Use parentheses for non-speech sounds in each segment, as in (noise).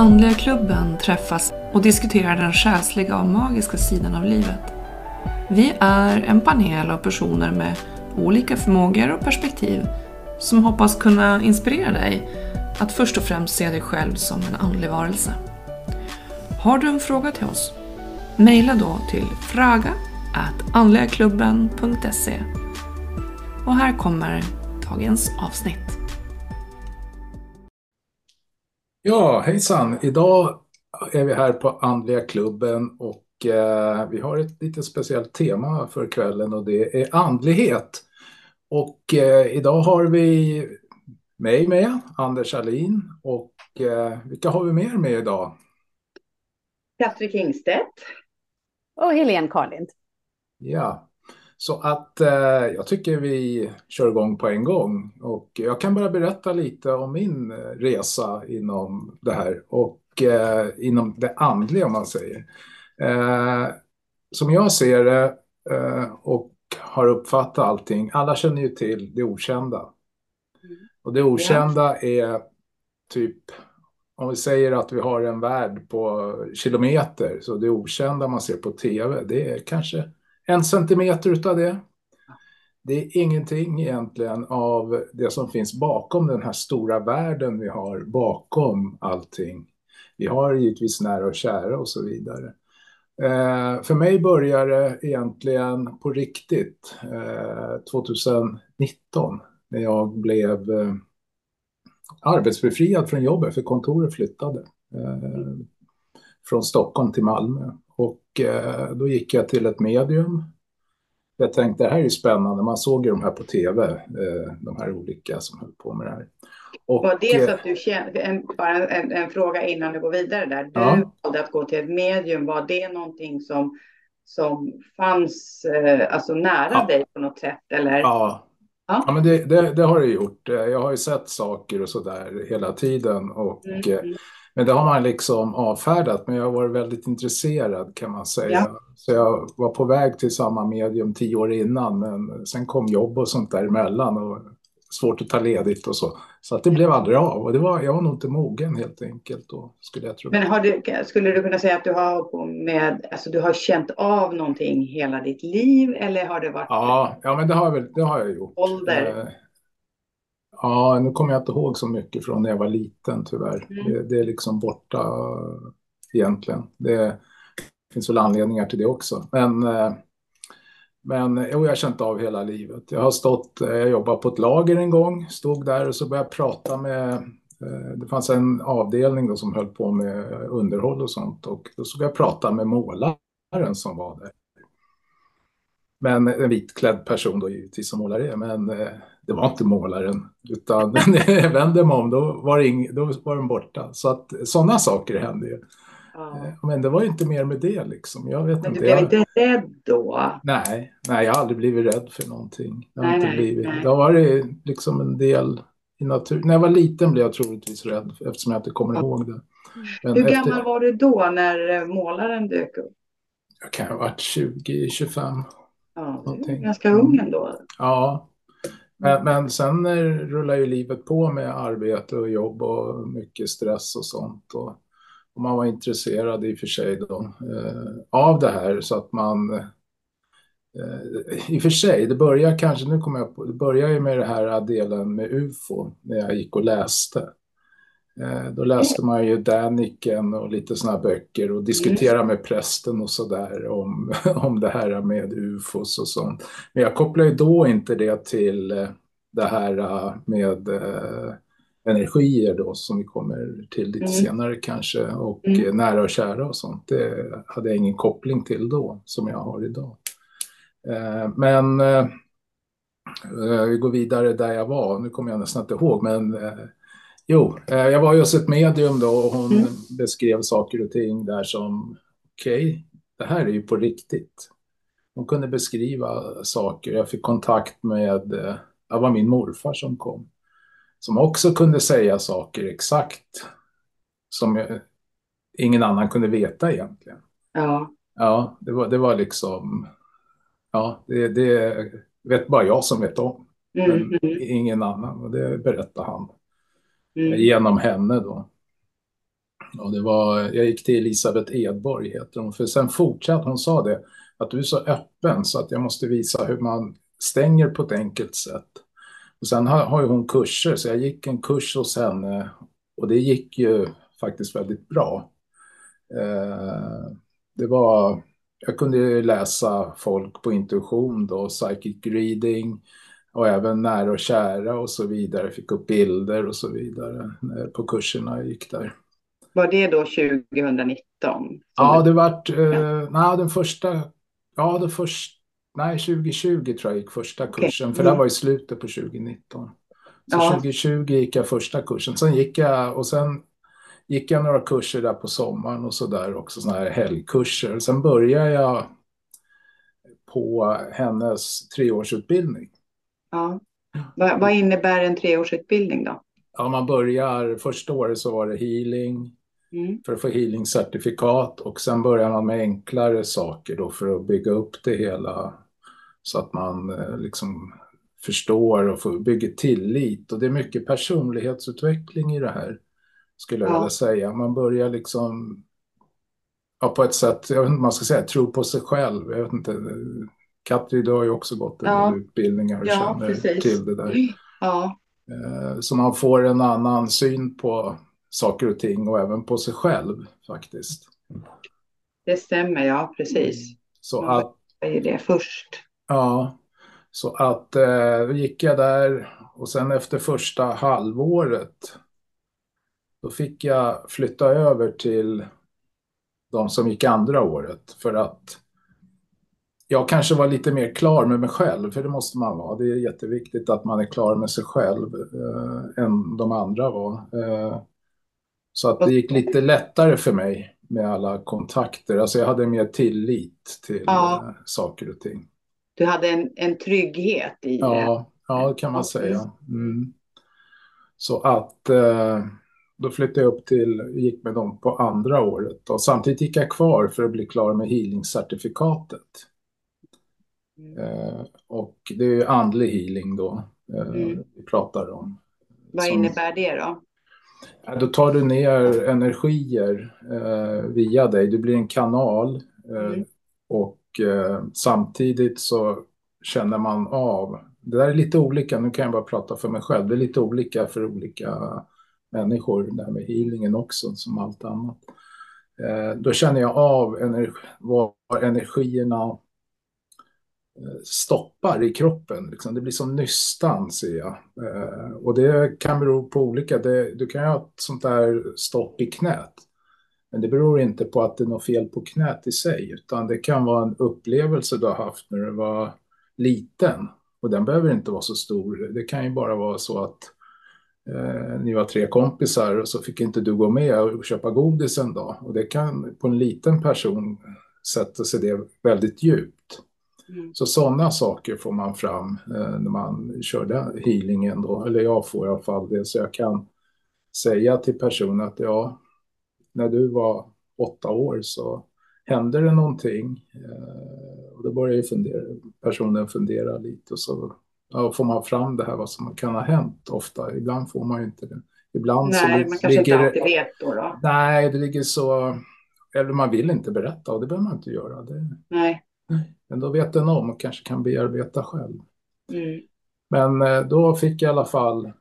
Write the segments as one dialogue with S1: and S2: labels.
S1: Andliga klubben träffas och diskuterar den själsliga och magiska sidan av livet. Vi är en panel av personer med olika förmågor och perspektiv som hoppas kunna inspirera dig att först och främst se dig själv som en andlig varelse. Har du en fråga till oss? Mejla då till fraga andligaklubben.se Och här kommer dagens avsnitt.
S2: Ja, hejsan! Idag är vi här på Andliga klubben och eh, vi har ett lite speciellt tema för kvällen och det är andlighet. Och eh, idag har vi mig med, Anders Alin och eh, vilka har vi mer med idag?
S3: Katri Kingstedt.
S4: Och Helene Karlind.
S2: Ja, så att eh, jag tycker vi kör igång på en gång. Och jag kan bara berätta lite om min resa inom det här och eh, inom det andliga om man säger. Eh, som jag ser det eh, och har uppfattat allting, alla känner ju till det okända. Mm. Och det okända är typ, om vi säger att vi har en värld på kilometer, så det okända man ser på tv, det är kanske en centimeter utav det. Det är ingenting egentligen av det som finns bakom den här stora världen vi har bakom allting. Vi har givetvis nära och kära och så vidare. Eh, för mig började det egentligen på riktigt eh, 2019 när jag blev eh, arbetsbefriad från jobbet för kontoret flyttade eh, från Stockholm till Malmö. Och eh, då gick jag till ett medium. Jag tänkte det här är ju spännande, man såg ju de här på tv, eh, de här olika som höll på med det här.
S3: Och, var det så att du kände, en, bara en, en, fråga innan du går vidare där. Du ja. valde att gå till ett medium, var det någonting som, som fanns eh, alltså nära ja. dig på något sätt? Eller?
S2: Ja, ja. ja men det, det, det, har det gjort. Jag har ju sett saker och så där hela tiden. Och, mm. Men det har man liksom avfärdat, men jag har varit väldigt intresserad kan man säga. Ja. Så jag var på väg till samma medium tio år innan, men sen kom jobb och sånt däremellan och svårt att ta ledigt och så. Så att det blev aldrig av och det var, jag var nog inte mogen helt enkelt då, skulle jag tro.
S3: Men du, skulle du kunna säga att du har med, alltså du har känt av någonting hela ditt liv eller har det varit?
S2: Ja, ja men det har, jag, det har jag gjort.
S3: Ålder?
S2: Eh, Ja, nu kommer jag inte ihåg så mycket från när jag var liten tyvärr. Mm. Det, det, är liksom borta egentligen. Det finns väl anledningar till det också. Men, eh, men jo, jag har känt av hela livet. Jag har stått, eh, jag jobbade på ett lager en gång, stod där och så började jag prata med eh, det fanns en avdelning då som höll på med underhåll och sånt och då såg jag prata med målaren som var där. Men en vitklädd person då givetvis som målare men det var inte målaren, utan (laughs) när jag vände mig om då var, ing, då var den borta. Så att sådana saker hände ju. Ja. Eh, men det var ju inte mer med det liksom. Jag vet
S3: men
S2: du
S3: blev jag... inte rädd då?
S2: Nej, nej, jag har aldrig blivit rädd för någonting. Jag har nej, inte blivit. Nej. Det har varit liksom en del i naturen. När jag var liten blev jag troligtvis rädd eftersom jag inte kommer ihåg det.
S3: Men Hur gammal efter... var du då när eh, målaren dök upp?
S2: Jag kan ha varit 20-25.
S3: Ja, ganska ung ändå.
S2: Ja, men, men sen rullar ju livet på med arbete och jobb och mycket stress och sånt. Och, och man var intresserad i och för sig då, eh, av det här så att man eh, i och för sig, det börjar kanske, nu kommer jag på, det börjar ju med det här delen med UFO när jag gick och läste. Eh, då läste man ju Daniken och lite sådana böcker och diskuterade med prästen och sådär om, (laughs) om det här med ufos och sånt. Men jag kopplar ju då inte det till eh, det här eh, med energier då som vi kommer till lite mm. senare kanske och mm. nära och kära och sånt. Det hade jag ingen koppling till då som jag har idag. Men vi går vidare där jag var, nu kommer jag nästan inte ihåg men Jo, eh, jag var ju hos ett medium då och hon mm. beskrev saker och ting där som okej, okay, det här är ju på riktigt. Hon kunde beskriva saker. Jag fick kontakt med, eh, det var min morfar som kom. Som också kunde säga saker exakt som ingen annan kunde veta egentligen.
S3: Ja.
S2: Ja, det var, det var liksom, ja, det, det vet bara jag som vet om. Mm. Ingen annan och det berättade han mm. genom henne då. Och det var, jag gick till Elisabeth Edborg, heter hon, för sen fortsatte hon sa det, att du är så öppen så att jag måste visa hur man stänger på ett enkelt sätt. Och sen har, har ju hon kurser, så jag gick en kurs hos henne och det gick ju faktiskt väldigt bra. Eh, det var, jag kunde läsa folk på intuition då, psychic reading och även nära och kära och så vidare. Fick upp bilder och så vidare eh, på kurserna jag gick där.
S3: Var det då 2019?
S2: Ja, det vart, eh, nej, den första, ja, den första, nej, 2020 tror jag gick första kursen, okay. för det var i slutet på 2019. Så ja. 2020 gick jag första kursen, sen gick jag, och sen gick jag några kurser där på sommaren och så där också, sådana här helgkurser. Sen började jag på hennes treårsutbildning.
S3: Ja. Vad, vad innebär en treårsutbildning då?
S2: Ja, man börjar, första året så var det healing, mm. för att få healing-certifikat och sen börjar man med enklare saker då för att bygga upp det hela så att man eh, liksom förstår och får, bygger tillit. Och det är mycket personlighetsutveckling i det här, skulle jag ja. vilja säga. Man börjar liksom, ja, på ett sätt, jag vet inte om man ska säga, tro på sig själv. Jag vet inte, Katri, du har ju också gått en ja. utbildningar och ja, känner precis. till det där.
S3: Ja.
S2: Eh, så man får en annan syn på saker och ting och även på sig själv faktiskt.
S3: Det stämmer, ja precis.
S2: Så man att...
S3: är det först.
S2: Ja, så att eh, då gick jag där och sen efter första halvåret då fick jag flytta över till de som gick andra året för att jag kanske var lite mer klar med mig själv, för det måste man vara. Det är jätteviktigt att man är klar med sig själv eh, än de andra var. Eh, så att det gick lite lättare för mig med alla kontakter. Alltså jag hade mer tillit till ja. eh, saker och ting.
S3: Du hade en, en trygghet i
S2: ja, det? Ja, det kan man säga. Mm. Så att eh, då flyttade jag upp till, gick med dem på andra året. Och samtidigt gick jag kvar för att bli klar med healing-certifikatet. Eh, och det är andlig healing då eh, mm. vi pratar om.
S3: Vad Som, innebär det då?
S2: Då tar du ner energier eh, via dig. Du blir en kanal eh, mm. och eh, samtidigt så känner man av. Det där är lite olika. Nu kan jag bara prata för mig själv. Det är lite olika för olika människor. Det här med healingen också som allt annat. Eh, då känner jag av energi, var energierna stoppar i kroppen. Liksom. Det blir som nystan ser jag. Eh, och det kan bero på olika. Det, du kan ju ha ett sånt där stopp i knät. Men det beror inte på att det är något fel på knät i sig, utan det kan vara en upplevelse du har haft när du var liten. Och den behöver inte vara så stor. Det kan ju bara vara så att eh, ni var tre kompisar och så fick inte du gå med och köpa godis en dag. Och det kan på en liten person sätta sig det väldigt djupt. Mm. Så sådana saker får man fram eh, när man körde healingen då, eller jag får i alla fall det, så jag kan säga till personen att ja, när du var åtta år så hände det någonting eh, och då börjar ju fundera, personen fundera lite och så ja, får man fram det här vad som kan ha hänt ofta. Ibland får man ju inte det. Ibland
S3: nej,
S2: så
S3: man kanske ligger, inte alltid vet då, då.
S2: Nej, det ligger så, eller man vill inte berätta och det behöver man inte göra. Det,
S3: nej.
S2: Men då vet den om och kanske kan bearbeta själv.
S3: Mm.
S2: Men eh, då fick jag i alla fall,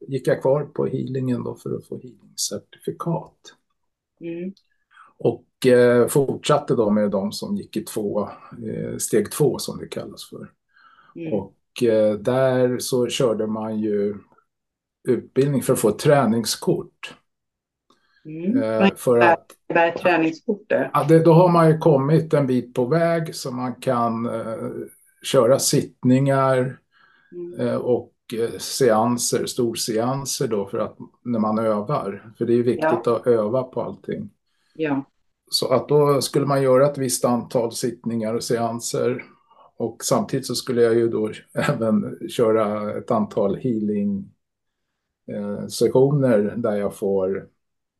S2: gick jag kvar på healingen då för att få healingcertifikat.
S3: Mm.
S2: Och eh, fortsatte då med de som gick i två, eh, steg två som det kallas för. Mm. Och eh, där så körde man ju utbildning för att få ett träningskort.
S3: Mm. Eh, för att, Vad är träningskortet?
S2: Ja, det, då har man ju kommit en bit på väg så man kan eh, köra sittningar mm. eh, och eh, seanser, storseanser då för att när man övar. För det är viktigt ja. att öva på allting.
S3: Ja.
S2: Så att då skulle man göra ett visst antal sittningar och seanser. Och samtidigt så skulle jag ju då (laughs) även köra ett antal healing eh, sessioner där jag får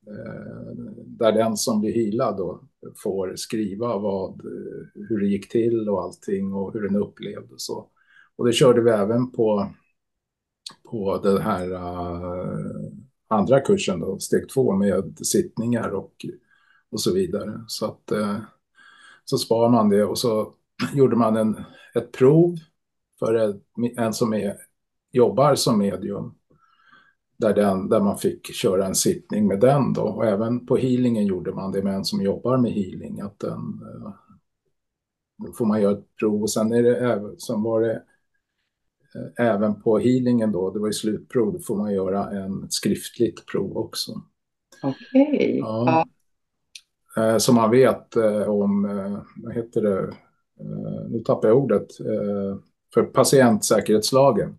S2: Eh, där den som blir healad då får skriva vad, eh, hur det gick till och allting och hur den upplevde så. Och det körde vi även på, på den här uh, andra kursen då, steg två med sittningar och, och så vidare. Så att uh, så spar man det och så (clears throat) gjorde man en, ett prov för en som är, jobbar som medium. Där, den, där man fick köra en sittning med den då. Och även på healingen gjorde man det med en som jobbar med healing. Att den, eh, då får man göra ett prov och sen är det, sen var det eh, även på healingen då, det var ju slutprov, då får man göra en skriftligt prov också.
S3: Okej. Okay. Ja.
S2: Eh, så man vet om, vad heter det, nu tappar jag ordet, för patientsäkerhetslagen.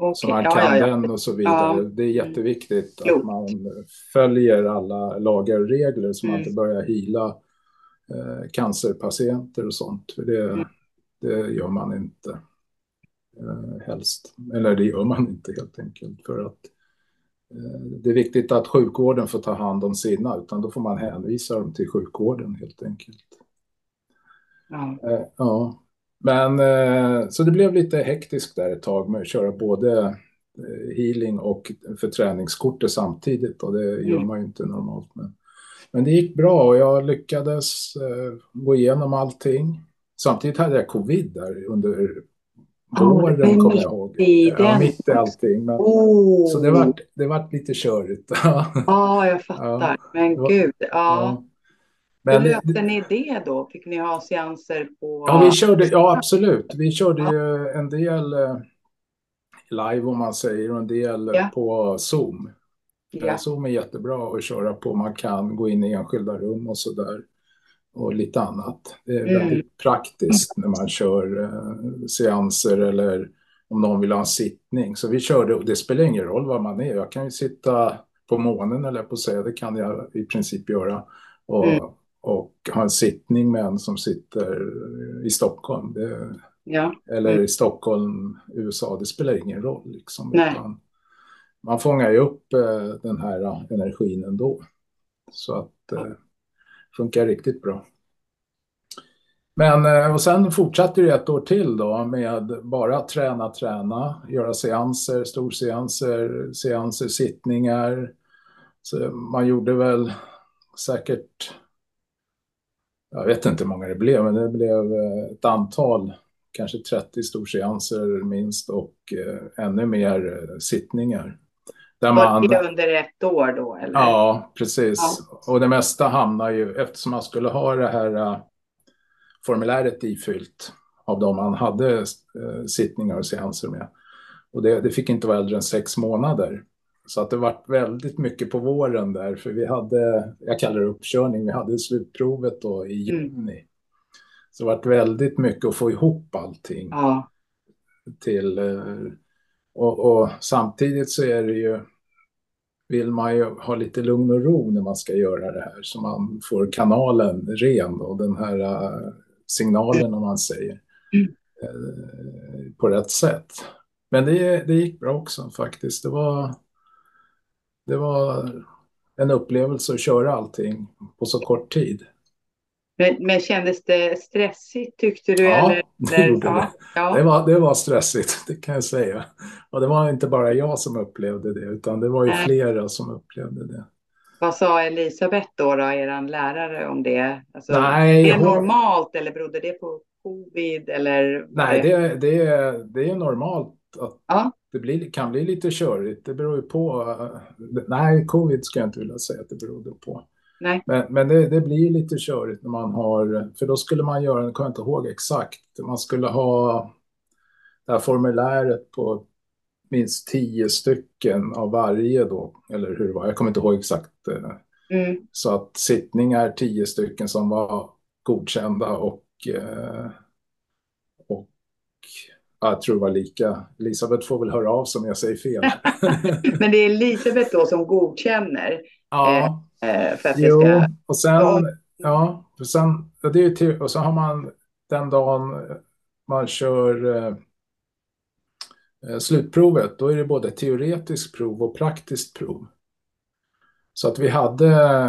S2: Okay. Så man kan ja, ja, den och så vidare. Ja. Det är jätteviktigt mm. att man följer alla lagar och regler så mm. man inte börjar hila eh, cancerpatienter och sånt. För det, mm. det gör man inte eh, helst. Eller det gör man inte helt enkelt. För att eh, det är viktigt att sjukvården får ta hand om sina, utan då får man hänvisa dem till sjukvården helt enkelt. Ja. Eh, ja. Men eh, så det blev lite hektiskt där ett tag med att köra både eh, healing och för träningskortet samtidigt och det gör mm. man ju inte normalt. Men, men det gick bra och jag lyckades eh, gå igenom allting. Samtidigt hade jag covid där under våren oh, kommer jag ihåg. Ja, mitt i allting. Men, oh. Så det var, det var lite körigt. (laughs)
S3: Ja, jag fattar. Ja, men gud. Ja. ja. Men, Hur löste ni det då? Fick ni ha seanser på...
S2: Ja, vi körde, ja absolut. Vi körde ju en del eh, live om man säger och en del ja. på Zoom. Ja. Zoom är jättebra att köra på. Man kan gå in i enskilda rum och så där. Och lite annat. Det är mm. väldigt praktiskt när man kör eh, seanser eller om någon vill ha en sittning. Så vi körde, och det spelar ingen roll var man är. Jag kan ju sitta på månen eller på säga, det kan jag i princip göra. Och mm och ha en sittning med en som sitter i Stockholm. Det, ja. Eller mm. i Stockholm, USA, det spelar ingen roll. Liksom, man fångar ju upp eh, den här uh, energin ändå. Så att eh, funkar riktigt bra. Men eh, och sen fortsatte det ett år till då med bara träna, träna, göra seanser, storseanser, seanser, sittningar. Så man gjorde väl säkert jag vet inte hur många det blev, men det blev eh, ett antal, kanske 30 storseanser minst och eh, ännu mer eh, sittningar.
S3: Där man, det under ett år då? Eller?
S2: Ja, precis. Ja. Och det mesta hamnar ju, eftersom man skulle ha det här formuläret ifyllt av de man hade sittningar och seanser med. Och det, det, fick inte vara äldre än sex månader. Så att det var väldigt mycket på våren där, för vi hade, jag kallar det uppkörning, vi hade slutprovet då i mm. juni. Mm. Så det var väldigt mycket att få ihop allting. Ja. Till, eh, och, och, samtidigt så är det ju, vill man ju ha lite lugn och ro när man ska göra det här, så man får kanalen ren och den här uh, signalen, om man säger, mm. på rätt sätt. Men det, det gick bra också faktiskt. Det var det var en upplevelse att köra allting på så kort tid.
S3: Men, men kändes det stressigt tyckte du?
S2: Ja,
S3: eller?
S2: det gjorde ja, det. Ja. Det, var, det var stressigt, (laughs) det kan jag säga. Och det var inte bara jag som upplevde det, utan det var ju flera som upplevde det.
S3: Vad sa Elisabeth då, då er lärare, om det? Alltså, Nej, är det hon... normalt eller berodde det på covid? Eller
S2: Nej, det, det, är, det är normalt att ja det blir, kan bli lite körigt. Det beror ju på. Nej, covid ska jag inte vilja säga att det berodde på. Nej. Men, men det, det, blir lite körigt när man har, för då skulle man göra, jag kommer inte ihåg exakt, man skulle ha det här formuläret på minst tio stycken av varje då, eller hur det var, jag kommer inte ihåg exakt. Eh, mm. Så att sittningar tio stycken som var godkända och eh, jag tror det var lika. Elisabeth får väl höra av sig om jag säger fel. (laughs)
S3: Men det är Elisabeth då som godkänner?
S2: Ja. Eh, för att jo, ska... och sen, ja, och sen, det är till, och så har man den dagen man kör eh, eh, slutprovet, då är det både teoretiskt prov och praktiskt prov. Så att vi hade,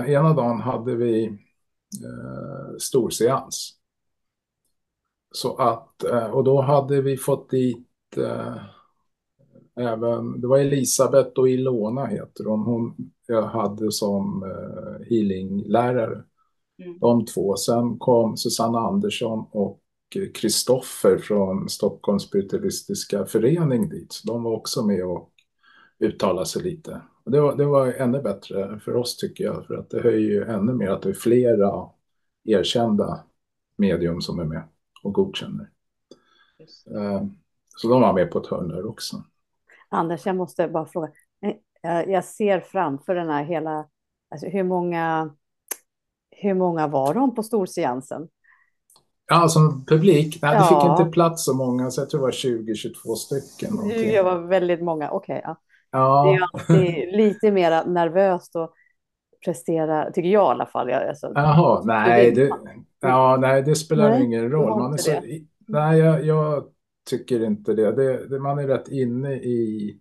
S2: ena dagen hade vi eh, storseans. Så att, eh, och då hade vi fått dit, eh, även, det var Elisabeth och Ilona heter hon, hon jag hade som uh, healinglärare. Mm. De två. Sen kom Susanna Andersson och Kristoffer från Stockholms spiritualistiska förening dit. Så de var också med och uttalade sig lite. Och det, var, det var ännu bättre för oss tycker jag, för att det höjer ju ännu mer att det är flera erkända medium som är med och godkänner. Uh, så de var med på ett hörn där också.
S4: Anders, jag måste bara fråga. Eh, jag ser framför den här hela, alltså hur många, hur många var de på storseansen?
S2: Ja, som publik? Nej, det fick inte plats så många, så jag tror det var 20-22 stycken.
S4: Det var väldigt många, okej. Okay, ja. ja. Det är lite mer nervöst att prestera, tycker jag i alla fall. Alltså,
S2: Jaha, nej det, ja, nej, det spelar nej, ingen roll. Man är så, nej, jag, jag, tycker inte det. Det, det. Man är rätt inne i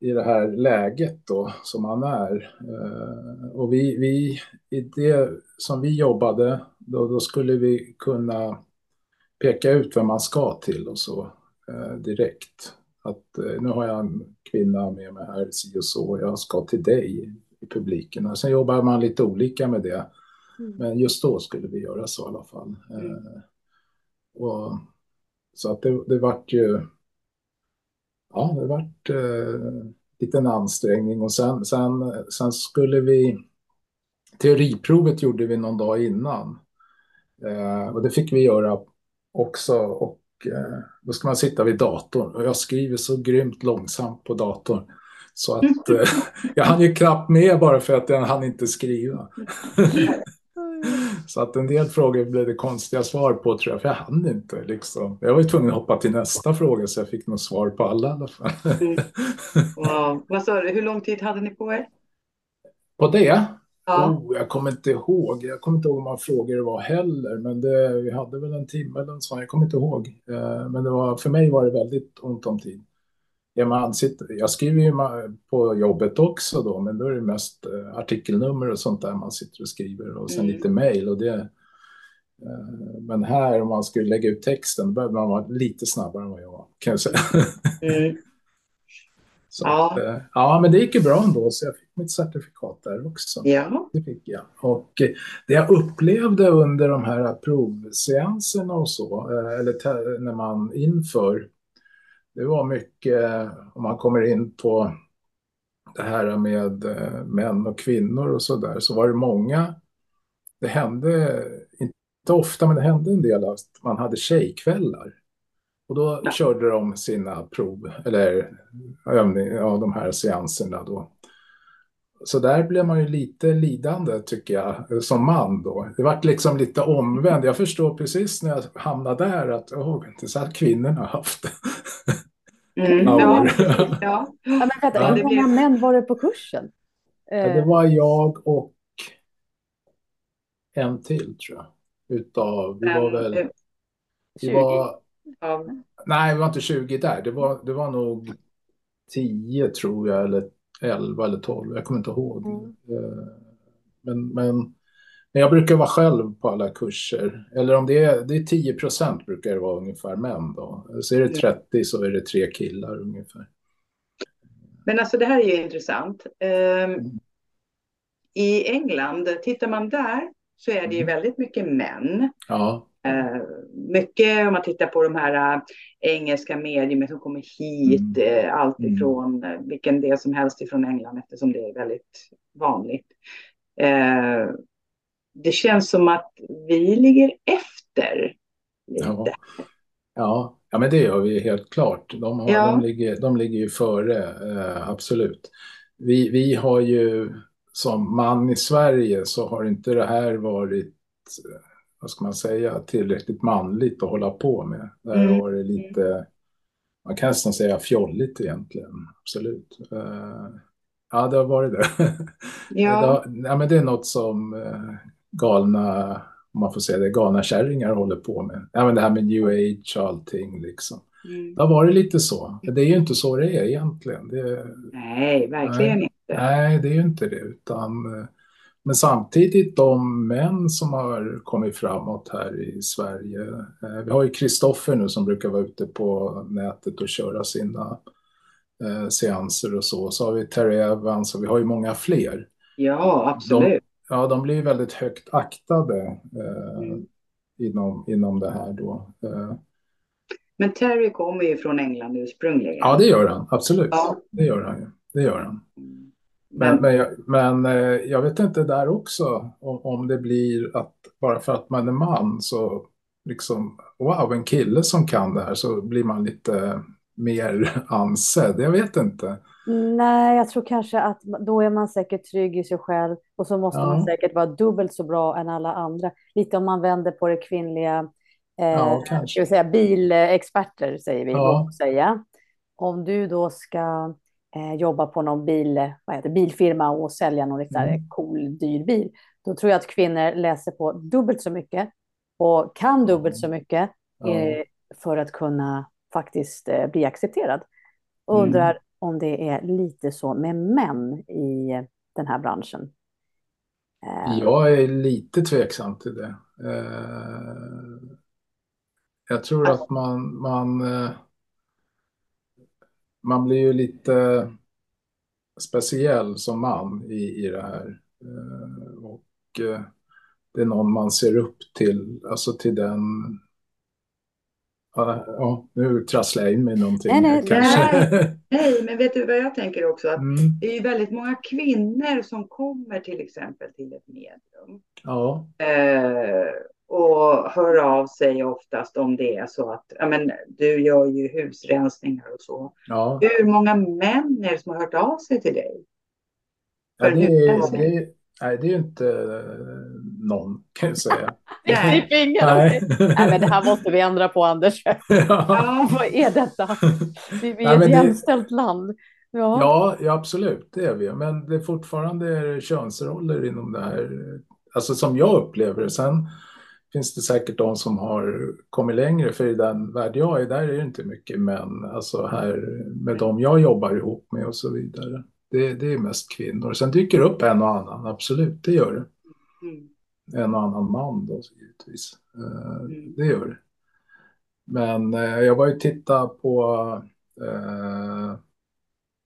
S2: i det här läget då som man är. Eh, och vi, vi, i det som vi jobbade, då, då skulle vi kunna peka ut vem man ska till och så eh, direkt. Att eh, nu har jag en kvinna med mig här, si och så, jag ska till dig i publiken. Och sen jobbar man lite olika med det. Mm. Men just då skulle vi göra så i alla fall. Mm. och, så att det, det vart ju ja, det vart eh, lite en ansträngning och sen, sen, sen skulle vi teoriprovet gjorde vi någon dag innan eh, och det fick vi göra också och eh, då ska man sitta vid datorn och jag skriver så grymt långsamt på datorn så att (laughs) eh, jag hann ju knappt med bara för att jag hann inte skriva. (laughs) Så att en del frågor blev det konstiga svar på tror jag, för jag hann inte. Liksom. Jag var ju tvungen att hoppa till nästa fråga så jag fick nog svar på alla i alla fall.
S3: Mm. (laughs) Wow. Vad sa du, hur lång tid hade ni på er?
S2: På det? Ja. Oh, jag kommer inte ihåg. Jag kommer inte ihåg hur många frågor det var heller, men det, vi hade väl en timme eller så. Jag kommer inte ihåg. Eh, men det var, för mig var det väldigt ont om tid. Man jag skriver ju på jobbet också då, men då är det mest eh, artikelnummer och sånt där man sitter och skriver och sen mm. lite mejl och det. Eh, men här om man skulle lägga ut texten behöver man vara lite snabbare än vad jag var, kan jag säga. Mm. (laughs) Ja. Eh, ja, men det gick ju bra ändå, så jag fick mitt certifikat där också.
S3: Ja.
S2: Det fick jag. Och det jag upplevde under de här provseanserna och så, eller när man inför det var mycket, om man kommer in på det här med eh, män och kvinnor och så där, så var det många, det hände, inte ofta, men det hände en del att man hade tjejkvällar. Och då ja. körde de sina prov, eller övning, ja, de här seanserna då. Så där blev man ju lite lidande tycker jag, som man då. Det vart liksom lite omvänt. Jag förstår precis när jag hamnade där att oh, det så här kvinnorna haft det.
S4: Mm, ja, ja. ja. men vänta, ja. hur många män var det på kursen?
S2: Ja, det var jag och en till tror jag. Utav, vi var väl... 20? Var, nej, vi var inte 20 där. Det var, det var nog 10 tror jag, eller 11 eller 12. Jag kommer inte ihåg. Mm. Eh, men, men men jag brukar vara själv på alla kurser. Eller om det är, det är 10 procent brukar det vara ungefär män då. Så är det 30 så är det tre killar ungefär.
S3: Men alltså det här är ju intressant. Um, I England, tittar man där så är det ju mm. väldigt mycket män.
S2: Ja.
S3: Uh, mycket om man tittar på de här uh, engelska medierna som kommer hit, mm. uh, allt mm. ifrån mm. vilken del som helst ifrån England eftersom det är väldigt vanligt det känns som att vi ligger efter. Lite.
S2: Ja. ja. Ja, men det gör vi helt klart. De, har, ja. de, ligger, de ligger ju före, eh, absolut. Vi, vi har ju som man i Sverige så har inte det här varit, eh, vad ska man säga, tillräckligt manligt att hålla på med. Där mm. har det lite, man kan nästan säga fjolligt egentligen, absolut. Eh, ja, det har varit det. (laughs) Ja. ja, men det är något som eh, galna, om man får säga det, galna kärringar håller på med. Ja, men det här med new age och allting liksom. Mm. Det har varit lite så. Det är ju inte så det är egentligen. Det,
S3: nej, verkligen
S2: nej,
S3: inte.
S2: Nej, det är ju inte det, utan men samtidigt de män som har kommit framåt här i Sverige. Eh, vi har ju Kristoffer nu som brukar vara ute på nätet och köra sina eh, seanser och så. Så har vi Terry Evans och vi har ju många fler.
S3: Ja, absolut.
S2: De, ja, de blir väldigt högt aktade eh, mm. inom, inom det här då. Eh.
S3: Men Terry kommer ju från England ursprungligen.
S2: Ja, det gör han. Absolut. Ja. Det gör han ju. Det gör han. Men, men, jag, men eh, jag vet inte där också om, om det blir att bara för att man är man så liksom wow, en kille som kan det här så blir man lite mer (laughs) ansedd. Jag vet inte.
S4: Nej, jag tror kanske att då är man säkert trygg i sig själv och så måste ja. man säkert vara dubbelt så bra än alla andra. Lite om man vänder på det kvinnliga, eh, ja, ska vi säga bilexperter säger vi, ja. säga. Om du då ska eh, jobba på någon bil, vad heter, bilfirma och sälja någon riktigt mm. cool, dyr bil, då tror jag att kvinnor läser på dubbelt så mycket och kan dubbelt så mycket eh, för att kunna faktiskt eh, bli accepterad. Undrar mm. om det är lite så med män i den här branschen.
S2: Eh. Jag är lite tveksam till det. Eh, jag tror att man, man man blir ju lite speciell som man i, i det här. Eh, och eh, det är någon man ser upp till, alltså till den Ja, nu trasslar jag in mig någonting. Nej, nej, kanske. (laughs)
S3: nej, men vet du vad jag tänker också? Att mm. Det är ju väldigt många kvinnor som kommer till exempel till ett medium.
S2: Ja.
S3: Eh, och hör av sig oftast om det är så att ja, men, du gör ju husrensningar och så.
S2: Ja.
S3: Hur många män är det som har hört av sig till dig?
S2: Ja, det, är, det, nej, det är inte eh, någon kan jag säga.
S4: nej. nej. nej, men det här måste vi ändra på Anders. (laughs) ja. (laughs) Vad är detta? Vi, vi är nej, ett jämställt land.
S2: Ja. ja. Ja, absolut, det är vi. Men det är fortfarande könsroller inom det här. Alltså som jag upplever det. Sen finns det säkert de som har kommit längre, för i den värld jag är, där är det inte mycket män. Alltså här med de jag jobbar ihop med och så vidare. Det, det är mest kvinnor. Sen dyker det upp en och annan, absolut, det gör det. Mm. En och annan man då, givetvis. Eh, mm. Det gör det. Men eh, jag var ju titta på, eh,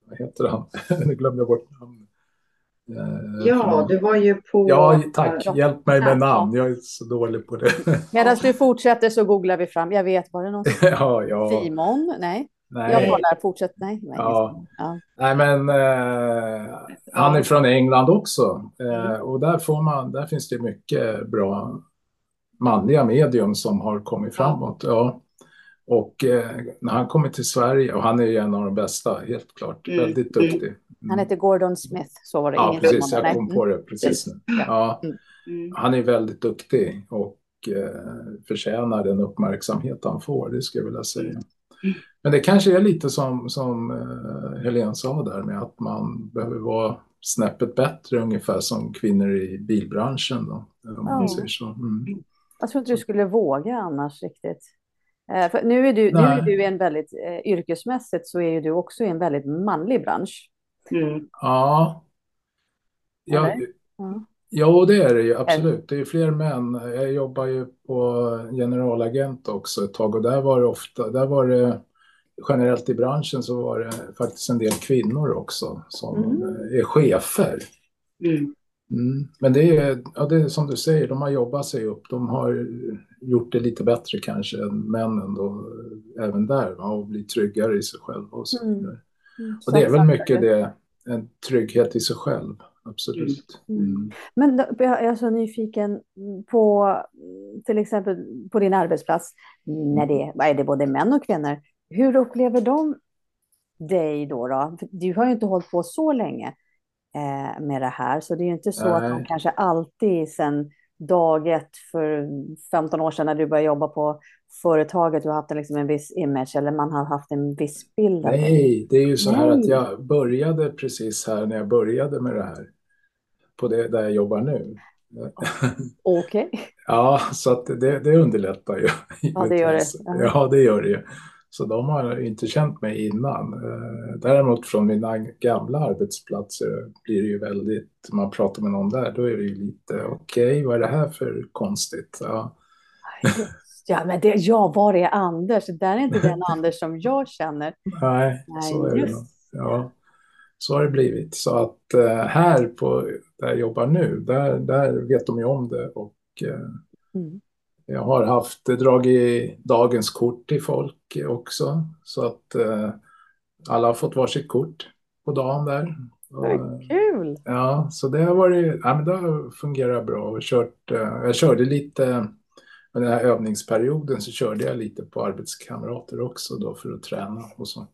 S2: vad heter han? (laughs) nu glömde jag bort namnet.
S3: Eh, ja, du var ju på...
S2: Ja, tack. Hjälp mig med namn. Jag är så dålig på det. (laughs)
S4: Medan du fortsätter så googlar vi fram. Jag vet, var det någon? (laughs)
S2: ja, ja.
S4: Simon? Nej. Nej. Jag kollar, fortsätt. Nej, nej,
S2: ja. ja. nej men eh, han är från England också. Eh, mm. och där, får man, där finns det mycket bra manliga medium som har kommit framåt. Ja. Och eh, när han kommer till Sverige, och han är ju en av de bästa, helt klart, mm. väldigt duktig. Mm.
S4: Han heter Gordon Smith, så var det.
S2: Ja, precis, jag kom på det precis nu. Ja. Mm. Mm. Han är väldigt duktig och eh, förtjänar den uppmärksamhet han får, det skulle jag vilja säga. Mm. Men det kanske är lite som, som uh, Helene sa där med att man behöver vara snäppet bättre ungefär som kvinnor i bilbranschen. Då, om man säger så. Mm.
S4: Jag tror inte du skulle våga annars riktigt. Eh, för nu, är du, nu är du en väldigt, eh, yrkesmässigt så är ju du också i en väldigt manlig bransch.
S2: Mm. Ja. Ja, ja. ja, det är det ju absolut. Det är fler män. Jag jobbar ju på generalagent också ett tag och där var det ofta, där var det generellt i branschen så var det faktiskt en del kvinnor också som mm. är chefer. Mm. Mm. Men det är, ja, det är som du säger, de har jobbat sig upp. De har gjort det lite bättre kanske än männen då, även där, va? och bli tryggare i sig själva och så mm. vidare. Mm. Och det är väl mycket det, en trygghet i sig själv, absolut. Mm.
S4: mm. Men jag är så nyfiken på till exempel på din arbetsplats, när det, är det både män och kvinnor, hur upplever de dig då? då? Du har ju inte hållit på så länge eh, med det här, så det är ju inte så Nej. att de kanske alltid sen dag ett för 15 år sedan när du började jobba på företaget, du har haft en, liksom en viss image eller man har haft en viss bild?
S2: Nej, det är ju så Nej. här att jag började precis här när jag började med det här, på det där jag jobbar nu. (laughs)
S4: Okej. Okay.
S2: ja, så att det, det underlättar ju.
S4: Ja, det gör det. (laughs)
S2: Ja, det gör det ju. Så de har inte känt mig innan. Eh, däremot från mina gamla arbetsplatser blir det ju väldigt, man pratar med någon där, då är det ju lite okej, okay, vad är det här för konstigt? Ja.
S4: Ja, men det, ja, var är Anders? Det där är inte den Anders som jag känner.
S2: Nej, så är det. Ja, så har det blivit. Så att uh, här på, där jag jobbar nu, där, där vet de ju om det. Och uh, mm. Jag har haft dragit dagens kort till folk också. Så att uh, alla har fått varsitt kort på dagen där.
S4: Och, kul!
S2: Ja, så det har varit, ja men det har fungerat bra. Och kört, jag körde lite men den här övningsperioden så körde jag lite på arbetskamrater också då för att träna och så.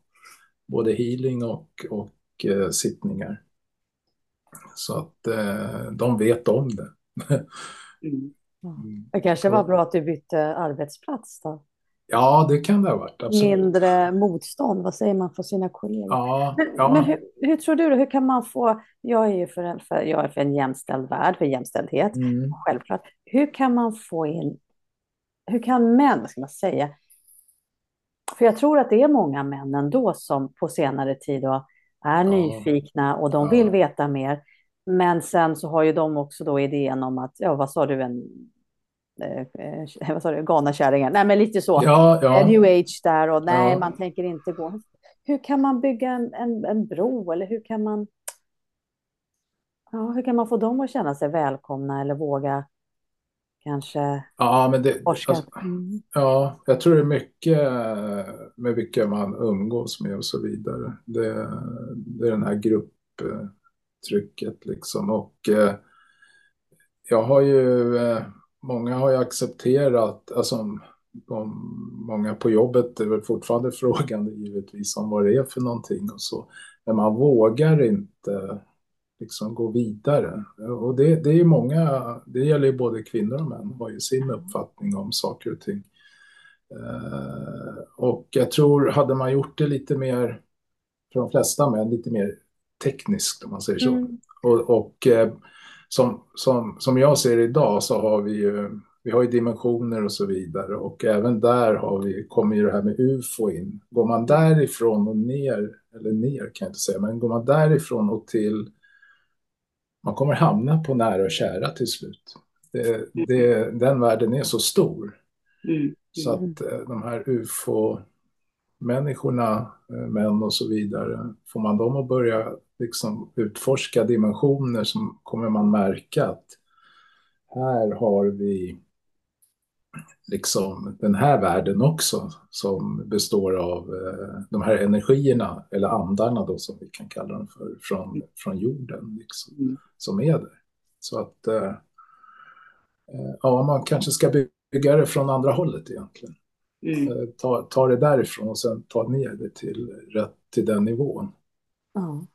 S2: Både healing och, och eh, sittningar. Så att eh, de vet om det.
S4: mm. Det kanske var bra att du bytte arbetsplats då?
S2: Ja, det kan det ha varit. Absolut.
S4: Mindre motstånd, vad säger man för sina kollegor?
S2: Ja,
S4: men,
S2: ja.
S4: men hur, hur, tror du, hur kan man få, jag är ju för en, för, jag är för en jämställd värld, för jämställdhet, mm. självklart. Hur kan man få in hur kan män, vad ska man säga, för jag tror att det är många män ändå som på senare tid då är ja. nyfikna och de vill veta mer. Men sen så har ju de också då idén om att, ja vad sa du, en eh, eh (laughs) vad sa du, Ghana-kärringen? Nej men lite så,
S2: ja, ja.
S4: new age där och nej man tänker inte gå. Hur kan man bygga en, en, en bro eller hur kan man Ja, hur kan man få dem att känna sig välkomna eller våga kanske
S2: ja, men det, Alltså, mm. Ja, jag tror det är mycket med vilka man umgås med och så vidare. Det, det är den här trycket, liksom. Och eh, jag har ju, eh, många har ju accepterat, alltså de, många på jobbet är väl fortfarande (laughs) frågande givetvis om vad det är för någonting och så. Men man vågar inte liksom gå vidare. Och det, det är många, det gäller ju både kvinnor och män, har ju sin uppfattning om saker och ting. Eh, och jag tror, hade man gjort det lite mer, för de flesta män, lite mer tekniskt om man säger så. Mm. Och, och eh, som, som, som jag ser idag så har vi ju, vi har ju dimensioner och så vidare och även där har vi, kommer ju det här med UFO in. Går man därifrån och ner, eller ner kan jag inte säga, men går man därifrån och till man kommer hamna på nära och kära till slut. Det, det, den världen är så stor. Mm. Så att eh, de här ufo-människorna, eh, män och så vidare, får man dem att börja liksom utforska dimensioner så kommer man märka att här har vi liksom den här världen också som består av eh, de här energierna eller andarna då som vi kan kalla dem för från, från jorden liksom, mm. som är där. Så att eh, eh, ja, man kanske ska bygga det från andra hållet egentligen. Mm. Ta, ta det därifrån och sen ta ner det till, rätt, till den nivån. Mm.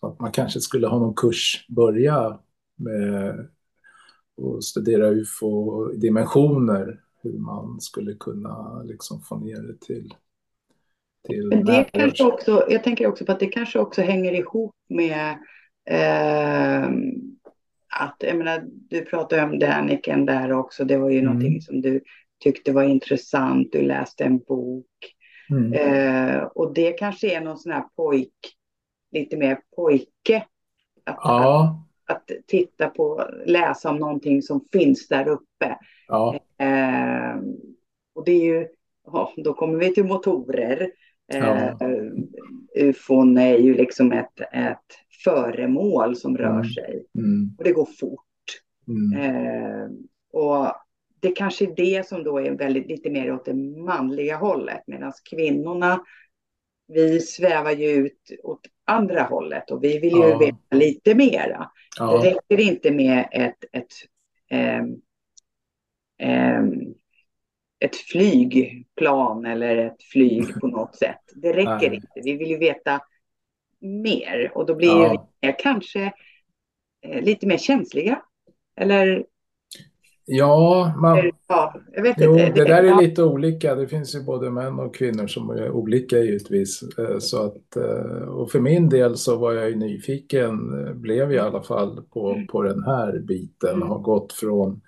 S2: Så att man kanske skulle ha någon kurs, börja med och studera ufo-dimensioner, hur man skulle kunna liksom få ner det till, till
S3: det kanske också, Jag tänker också på att det kanske också hänger ihop med eh, att, jag menar, du pratade om Daniken där också, det var ju mm. någonting som du tyckte var intressant, du läste en bok. Mm. Eh, och det kanske är någon sån här pojk, lite mer pojke. Att,
S2: ja
S3: att titta på, läsa om någonting som finns där uppe.
S2: Ja.
S3: Eh, och det är ju, ja, då kommer vi till motorer. Eh, ja. Ufon är ju liksom ett, ett föremål som rör mm. sig.
S2: Mm.
S3: Och det går fort.
S2: Mm.
S3: Eh, och det kanske är det som då är väldigt, lite mer åt det manliga hållet. Medan kvinnorna, vi svävar ju ut åt andra hållet och vi vill ju ja. veta lite mera. Ja. Det räcker inte med ett, ett, ähm, ähm, ett flygplan eller ett flyg på något (laughs) sätt. Det räcker Nej. inte. Vi vill ju veta mer och då blir ja. vi kanske eh, lite mer känsliga. Eller
S2: Ja, man,
S3: ja jag vet
S2: jo,
S3: inte.
S2: det där är lite olika. Det finns ju både män och kvinnor som är olika givetvis. Eh, så att, eh, och för min del så var jag ju nyfiken, eh, blev jag i alla fall på, mm. på den här biten. Mm. Har gått från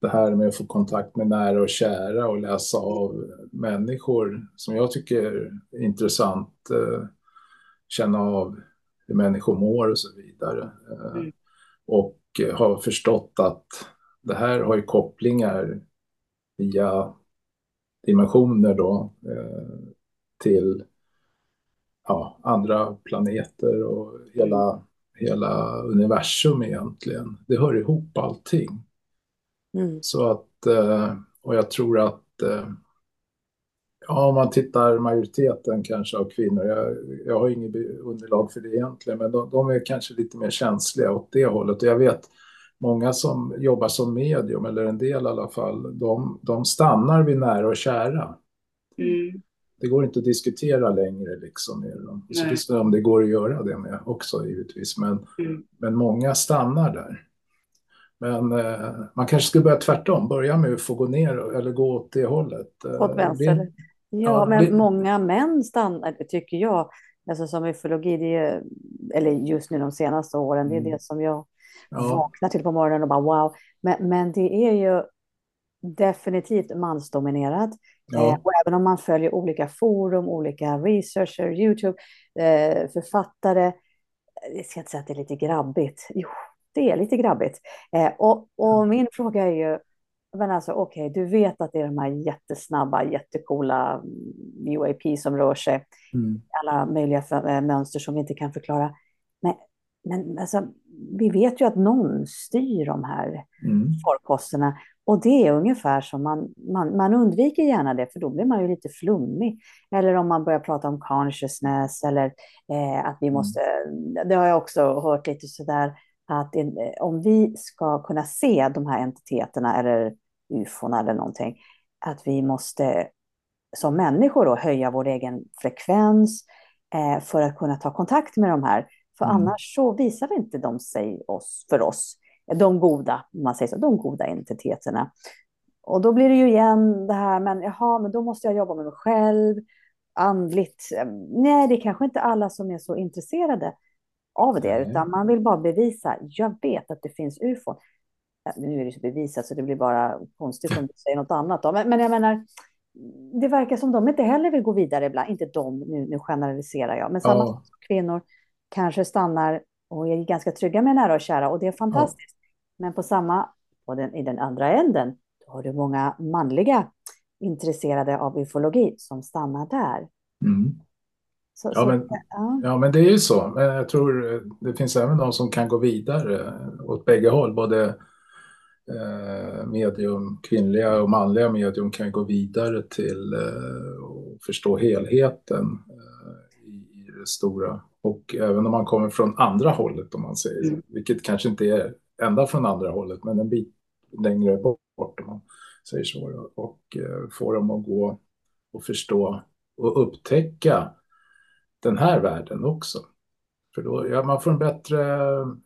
S2: det här med att få kontakt med nära och kära och läsa av människor som jag tycker är intressant. Känna av hur människor mår och så vidare. Mm. Och har förstått att det här har ju kopplingar via dimensioner då eh, till ja, andra planeter och hela, hela universum egentligen. Det hör ihop allting. Mm. Så att, eh, och jag tror att eh, Ja, om man tittar majoriteten kanske av kvinnor, jag, jag har inget underlag för det egentligen, men de, de, är kanske lite mer känsliga åt det hållet. Och jag vet många som jobbar som medium, eller en del i alla fall, de, de stannar vid nära och kära. Mm. Det går inte att diskutera längre liksom med dem. Så visst om det går att göra det med också givetvis, men, mm. men många stannar där. Men eh, man kanske skulle börja tvärtom, börja med att få gå ner eller gå åt det hållet.
S4: Eh, åt vänster? Ja, ja men det... många män stannar, tycker jag, alltså som ufologi, det är, eller just nu de senaste åren, det är mm. det som jag ja. vaknar till på morgonen och bara wow. Men, men det är ju definitivt mansdominerat. Ja. Eh, och även om man följer olika forum, olika researcher, YouTube, eh, författare, jag ska inte säga att det är lite grabbigt. Jo, det är lite grabbigt. Eh, och, och mm. min fråga är ju, men alltså okej, okay, du vet att det är de här jättesnabba, jättekola mm, UAP som rör sig. Mm. Alla möjliga för, mönster som vi inte kan förklara. Men, alltså, vi vet ju att någon styr de här mm. farkosterna. Och det är ungefär som man, man, man undviker gärna det, för då blir man ju lite flummig. Eller om man börjar prata om consciousness eller eh, att vi mm. måste, det har jag också hört lite sådär, att in, om vi ska kunna se de här entiteterna eller ufon eller någonting, att vi måste som människor då höja vår egen frekvens eh, för att kunna ta kontakt med de här. För mm. annars så visar inte de sig oss, för oss, de goda, man säger så, de goda entiteterna. Och då blir det ju igen det här, men jaha, men då måste jag jobba med mig själv, andligt. Nej, det är kanske inte alla som är så intresserade av det, mm. utan man vill bara bevisa, jag vet att det finns ufon. Nu är det så bevisat så det blir bara konstigt om du (laughs) säger något annat. Då. Men, men jag menar, det verkar som de inte heller vill gå vidare ibland. Inte de, nu, nu generaliserar jag, men samma oh. kvinnor kanske stannar och är ganska trygga med nära och kära och det är fantastiskt. Oh. Men på samma, på den, i den andra änden, då har du många manliga intresserade av ufologi som stannar där. Mm.
S2: Så, ja, så, men, ja. ja. men det är ju så. Men jag tror eh, det finns även de som kan gå vidare åt bägge håll. Både eh, medium, kvinnliga och manliga medium kan gå vidare till eh, och förstå helheten eh, i, det stora. Och även om man kommer från andra hållet, om man säger mm. vilket kanske inte är ända från andra hållet, men en bit längre bort, om man säger så, och eh, få dem att gå och förstå och upptäcka den här världen också. För då, ja, man får en bättre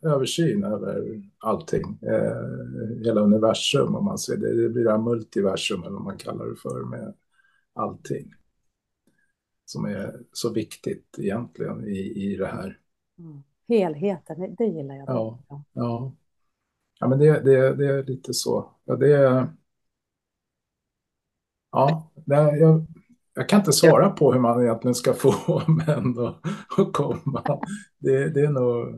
S2: översyn över allting, eh, hela universum om man ser det. Det blir det här multiversum eller vad man kallar det för med allting. Som är så viktigt egentligen i, i det här.
S4: Mm. Helheten, det gillar jag.
S2: Ja, ja. ja men det, det, det är lite så. Ja, det är... Ja, det, jag, jag kan inte svara på hur man egentligen ska få (laughs) män att komma. Det, det, är nog,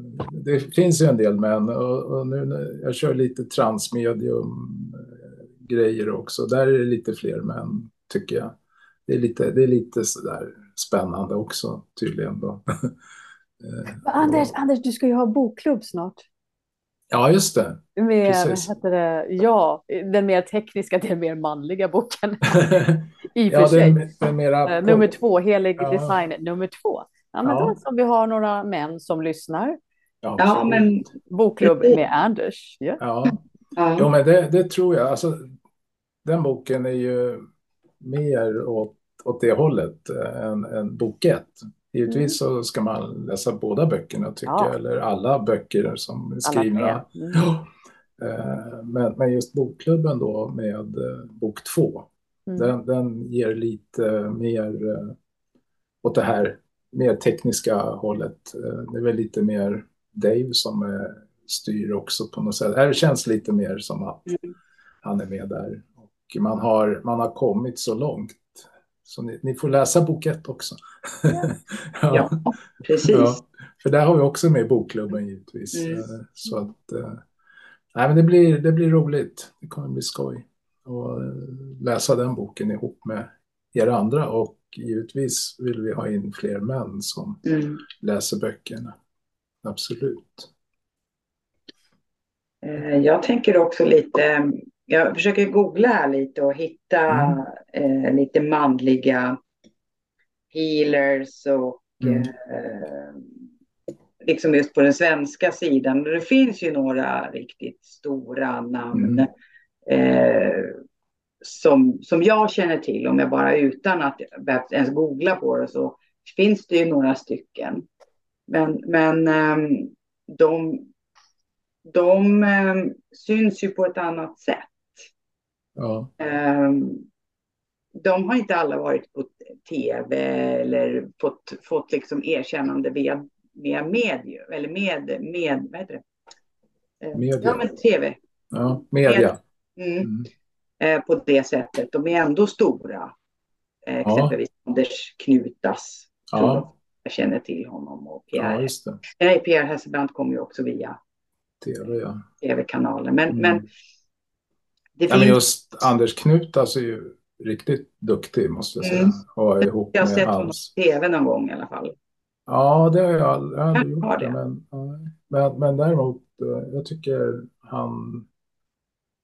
S2: det finns ju en del män och, och nu jag kör lite transmedium eh, grejer också. Där är det lite fler män tycker jag. Det är lite, det är lite sådär spännande också tydligen. Då. (laughs)
S4: Eh, Anders, Anders, du ska ju ha bokklubb snart.
S2: Ja, just det.
S4: Med, heter det, ja, den mer tekniska, den mer manliga boken. (laughs) (laughs) I och ja, för sig. Den, mera uh, nummer två, Helig ja. design nummer två. Ja, men ja. då så vi har några män som lyssnar.
S3: Ja, ja men...
S4: Bokklubb med Anders.
S2: Ja, ja. ja. Jo, men det, det, tror jag. Alltså, den boken är ju mer åt, åt det hållet än, än bok ett. Givetvis mm. så ska man läsa båda böckerna tycker ja. jag, eller alla böcker som är skrivna. Mm. (gasps) Eh, men, men just bokklubben då med eh, bok två, mm. den, den ger lite mer eh, åt det här mer tekniska hållet. Det är väl lite mer Dave som styr också på något sätt. Det känns lite mer som att, mm. han är med där. Och man har, man har kommit så långt. Så ni, ni får läsa bok ett också. (laughs)
S3: Ja, ja precis. Ja,
S2: för där har vi också med bokklubben givetvis. Mm. Så att, nej, men det, blir, det blir roligt. Det kommer bli skoj att läsa den boken ihop med er andra. Och givetvis vill vi ha in fler män som mm. läser böckerna. Absolut.
S3: Eh, jag tänker också lite, jag försöker googla här lite och hitta mm. eh, lite manliga healers och mm. eh, liksom just på den svenska sidan. Det finns ju några riktigt stora namn mm. eh, som, som jag känner till, om jag bara utan att ens googla på det så finns det ju några stycken. Men, men ehm, de, de ehm, syns ju på ett annat sätt. Ja. Ehm, de har inte alla varit på tv eller fått, fått liksom erkännande via, via medier, eller med, med vad heter det?
S2: Media.
S3: Ja, med tv.
S2: Ja, media. Med, mm.
S3: Mm. Eh, på det sättet. De är ändå stora. Eh, exempelvis ja. Anders Knutas. Ja. Jag känner till honom och Pierre. Ja, Nej, Pierre Hesselbrandt kommer ju också via
S2: TV, ja.
S3: TV-kanaler. Men, mm. men,
S2: det ja, finns... men just Anders Knutas är ju riktigt duktig måste jag säga. Mm.
S3: Och ihop jag har sett honom på TV någon gång i alla fall.
S2: Ja, det har jag aldrig, jag aldrig gjort. Det. Men, men, men däremot, eh, jag tycker han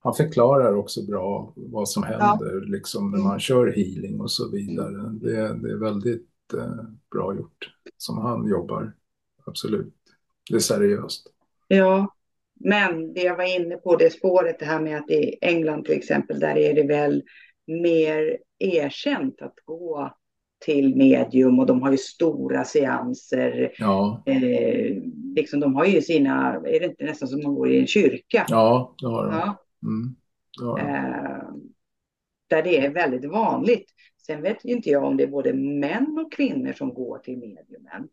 S2: han förklarar också bra vad som händer ja. liksom, när man kör healing och så vidare. Det, det är väldigt eh, bra gjort som han jobbar. Absolut. Det är seriöst.
S3: Ja, men det jag var inne på, det spåret, det här med att i England till exempel, där är det väl mer erkänt att gå till medium och de har ju stora seanser. Ja. Eh, liksom de har ju sina, är det inte nästan som man går i en kyrka?
S2: Ja, det har de. Ja. Mm.
S3: Ja. Eh, där det är väldigt vanligt. Sen vet ju inte jag om det är både män och kvinnor som går till mediumen.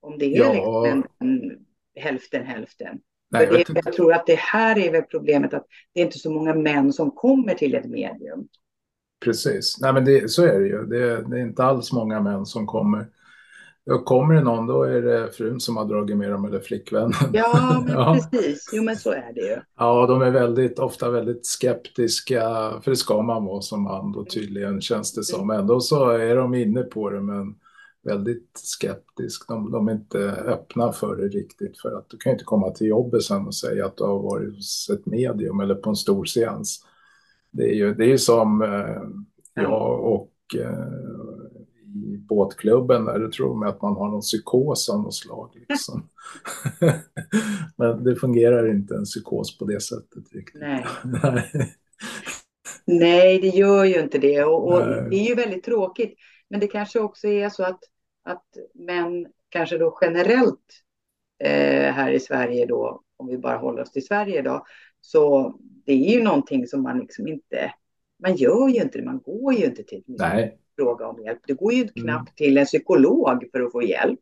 S3: Om det är ja. liksom en, en, hälften hälften. Nej, jag, det, jag tror att det här är väl problemet att det är inte så många män som kommer till ett medium.
S2: Precis, Nej, men det, så är det ju. Det, det är inte alls många män som kommer. Ja, kommer det någon då är det frun som har dragit med dem eller flickvännen.
S3: Ja, (laughs) men ja. precis. Jo, men så är det ju.
S2: Ja, de är väldigt, ofta väldigt skeptiska, för det ska man vara som man då tydligen känns det som. Ändå så är de inne på det, men väldigt skeptisk. De, de är inte öppna för det riktigt, för att du kan inte komma till jobbet sen och säga att du har varit hos ett medium eller på en stor seans. Det är ju, det är ju som eh, jag och eh, i båtklubben där, det tror de att man har någon psykos av något slag. (laughs) Liksom. (laughs) Men det fungerar inte en psykos på det sättet riktigt.
S3: Nej. (laughs) Nej, det gör ju inte det. Och, och det är ju väldigt tråkigt. Men det kanske också är så att, att män kanske då generellt eh, här i Sverige då, om vi bara håller oss till Sverige idag, så det är ju någonting som man liksom inte, man gör ju inte det, man går ju inte till
S2: Nej
S3: fråga om hjälp. Det går ju mm. knappt till en psykolog för att få hjälp.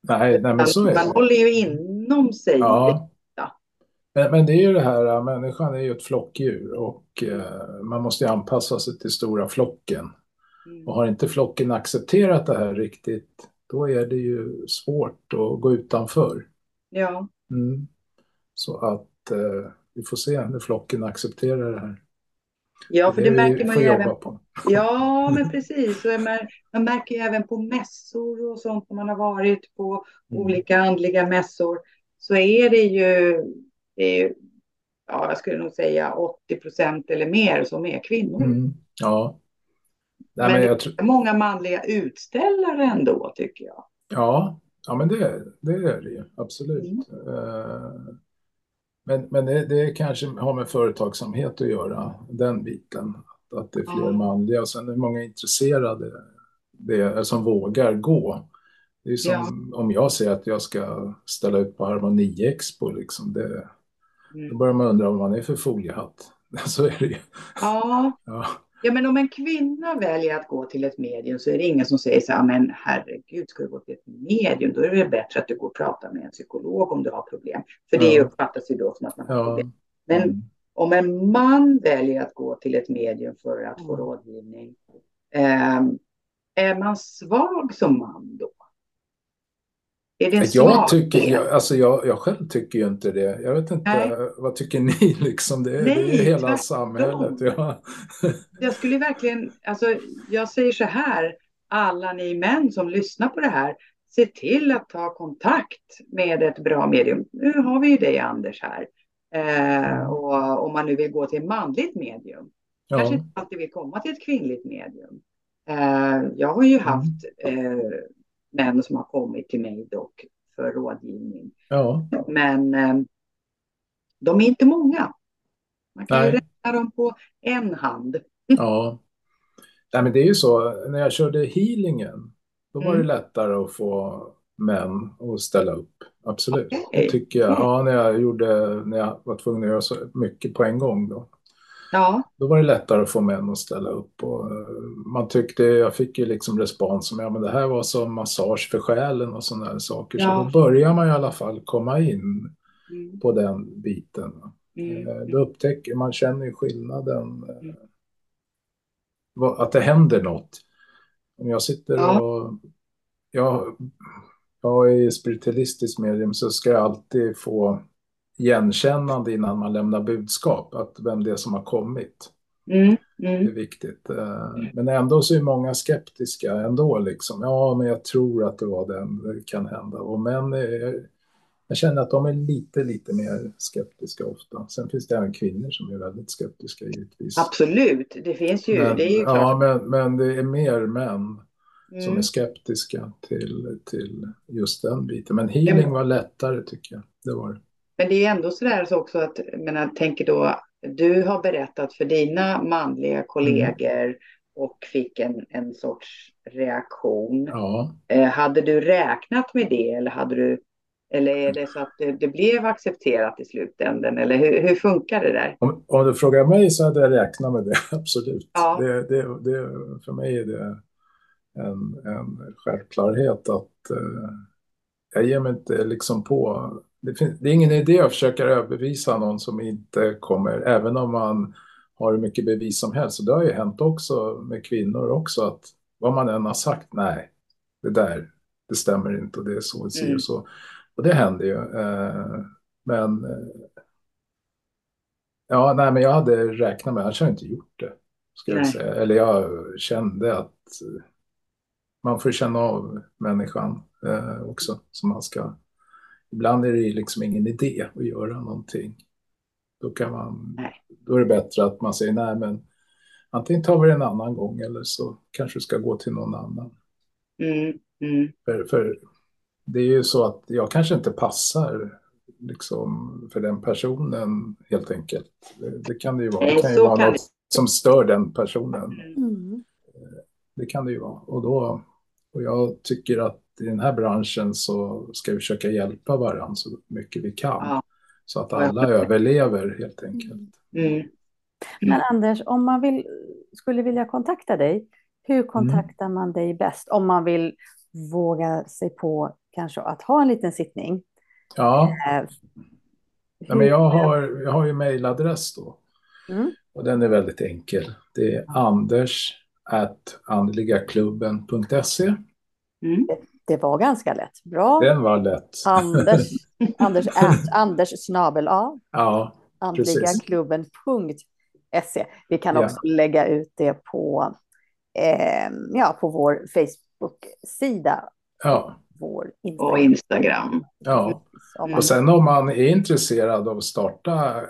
S2: Nej, nej men så är
S3: Man det. håller ju inom sig. Ja.
S2: Men, men, det är ju det här, människan är ju ett flockdjur och eh, man måste ju anpassa sig till stora flocken. Mm. Och har inte flocken accepterat det här riktigt, då är det ju svårt att gå utanför.
S3: Ja.
S2: Mm. Så att eh, vi får se när flocken accepterar det här.
S3: Ja, för det, det märker man ju även på. Ja, (laughs) men precis. Man märker ju även på mässor och sånt när man har varit på mm. olika andliga mässor. Så är det ju, det är ju ja, jag skulle nog säga 80 procent eller mer som är kvinnor.
S2: Mm. Ja.
S3: Nej, men, men det är många manliga utställare ändå, tycker jag.
S2: Ja, ja men det, det är det ju, absolut. Mm. Uh, men, men det, det kanske har med företagsamhet att göra, den biten. Att det är fler mm. manliga och sen är det många intresserade det, som vågar gå. Det är som ja. om jag säger att jag ska ställa ut på Harmoni Expo. Liksom, det, mm. Då börjar man undra vad man är för foliehatt. (laughs) Så är det ju.
S3: Ja. ja. Ja, men om en kvinna väljer att gå till ett medium så är det ingen som säger så här, men herregud, ska du gå till ett medium? Då är det bättre att du går och pratar med en psykolog om du har problem. För det uppfattas ju då som att man har problem. Men mm. om en man väljer att gå till ett medium för att få mm. rådgivning, eh, är man svag som man då?
S2: Är det jag, tycker, jag, alltså jag, jag själv tycker ju inte det. Jag vet inte, Nej. vad tycker ni (laughs) liksom? Det, Nej, det är hela samhället. Ja. (laughs)
S3: Jag skulle verkligen, alltså jag säger så här, alla ni män som lyssnar på det här, se till att ta kontakt med ett bra medium. Nu har vi ju dig Anders här. Eh, och om man nu vill gå till ett manligt medium. Ja. Kanske inte alltid vill komma till ett kvinnligt medium. Eh, jag har ju mm. haft eh, män som har kommit till mig dock för rådgivning. Ja. Men eh, de är inte många. Man kan Nej. ju räkna dem på en hand.
S2: Ja. Nej, men det är ju så, när jag körde healingen, då var mm. det lättare att få män att ställa upp. Absolut. Okay. Det tycker jag. Ja, när jag, gjorde, när jag var tvungen att göra så mycket på en gång då. Ja. Då var det lättare att få män att ställa upp. Och eh, man tyckte, jag fick ju liksom respons som, ja men det här var som massage för själen och sådana saker. Ja. Så då börjar man i alla fall komma in mm. på den biten. Mm. Eh, då upptäcker man, känner ju skillnaden. Eh, mm. Att det händer något. Om jag sitter ja. och... Jag, jag är spiritualistisk medium så ska jag alltid få igenkännande innan man lämnar budskap, att vem det är som har kommit. Mm, mm. Det är viktigt. Eh, men ändå så är många skeptiska ändå liksom. Ja, men jag tror att det var den, det kan hända. Och men jag känner att de är lite, lite mer skeptiska ofta. Sen finns det även kvinnor som är väldigt skeptiska givetvis.
S3: Absolut, det finns ju.
S2: Men,
S3: det är ju
S2: ja, men, men det är mer män mm. som är skeptiska till, till just den biten. Men healing var lättare tycker jag. Det var det.
S3: Men det är ändå så där så också att, jag tänker då, du har berättat för dina manliga kollegor mm. och fick en, en sorts reaktion. Ja. Eh, hade du räknat med det eller hade du eller är det så att det, det blev accepterat i slutändan? Eller hur, hur funkar det där?
S2: Om, om, du frågar mig så hade jag räknat med det, (laughs) absolut. Ja. Det, det, det, för mig är det en, en självklarhet att eh, jag ger mig inte liksom på det, finns, det är ingen idé att försöka överbevisa någon som inte kommer, även om man har hur mycket bevis som helst. Och det har ju hänt också med kvinnor också, att vad man än har sagt, nej, det där, det stämmer inte och det är så och mm. så. Och det händer ju. Eh, men eh, ja, nej, men jag hade räknat med, annars hade jag inte gjort det. Ska jag säga. Eller jag kände att man får känna av människan eh, också som man ska ibland är det liksom ingen idé att göra någonting. Då, kan man, då är det bättre att man säger nej, men antingen tar vi det en annan gång eller så kanske du ska gå till någon annan. Mm, mm. För, för, det är ju så att jag kanske inte passar liksom, för den personen helt enkelt. Det, det kan det ju vara. Det kan ju vara kan något det. som stör den personen. Mm. Det kan det ju vara. Och, då, och jag tycker att i den här branschen så ska vi försöka hjälpa varandra så mycket vi kan. Ja. Så att alla överlever helt enkelt. Mm.
S4: Mm. Men Anders, om man vill, skulle vilja kontakta dig, hur kontaktar mm. man dig bäst? Om man vill våga sig på kanske att ha en liten sittning.
S2: Ja, eh, Nej, men jag, har, jag har ju mejladress då. Mm. Och den är väldigt enkel. Det är anders andligaklubben.se. Mm
S4: det var ganska lätt. Bra.
S2: Den var lätt.
S4: Anders, (laughs) Anders, at, Anders snabel A. Ja, Andligaklubben.se. Vi kan ja. också lägga ut det på, eh, ja, på vår Facebook-sida.
S2: Ja.
S3: Vår Instagram. Och Instagram.
S2: Ja. Och sen om man är intresserad av att starta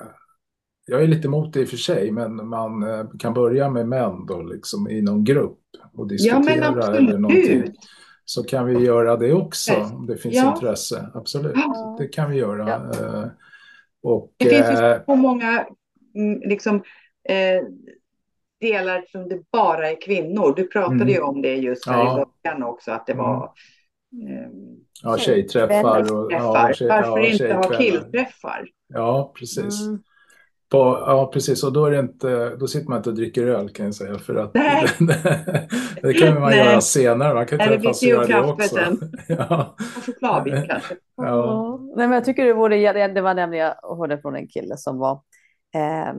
S2: jag är lite emot det i och för sig, men man eh, kan börja med män då, liksom i någon grupp och diskutera ja, eller någonting så kan vi göra det också om det finns ja. intresse. Absolut, ja. det kan vi göra. Ja. Eh, och,
S3: det finns ju eh, så många mm, liksom, eh, delar som det bara är kvinnor. Du pratade mm. ju om det just här ja. i början också, att det var
S2: eh, ja, tjejträffar. Och, ja,
S3: tjej, Varför ja, inte ha killträffar?
S2: Ja, precis. Mm. På, ja, precis. Och då, är det inte, då sitter man inte och dricker öl kan jag säga. För att (laughs) det kan man Nej. göra senare. Man kan träffas och göra det också. (laughs)
S3: ja. Och chokladbit kanske.
S4: Ja. Nej, men jag tycker det, vore, det var nämligen jag hörde från en kille som var Eh,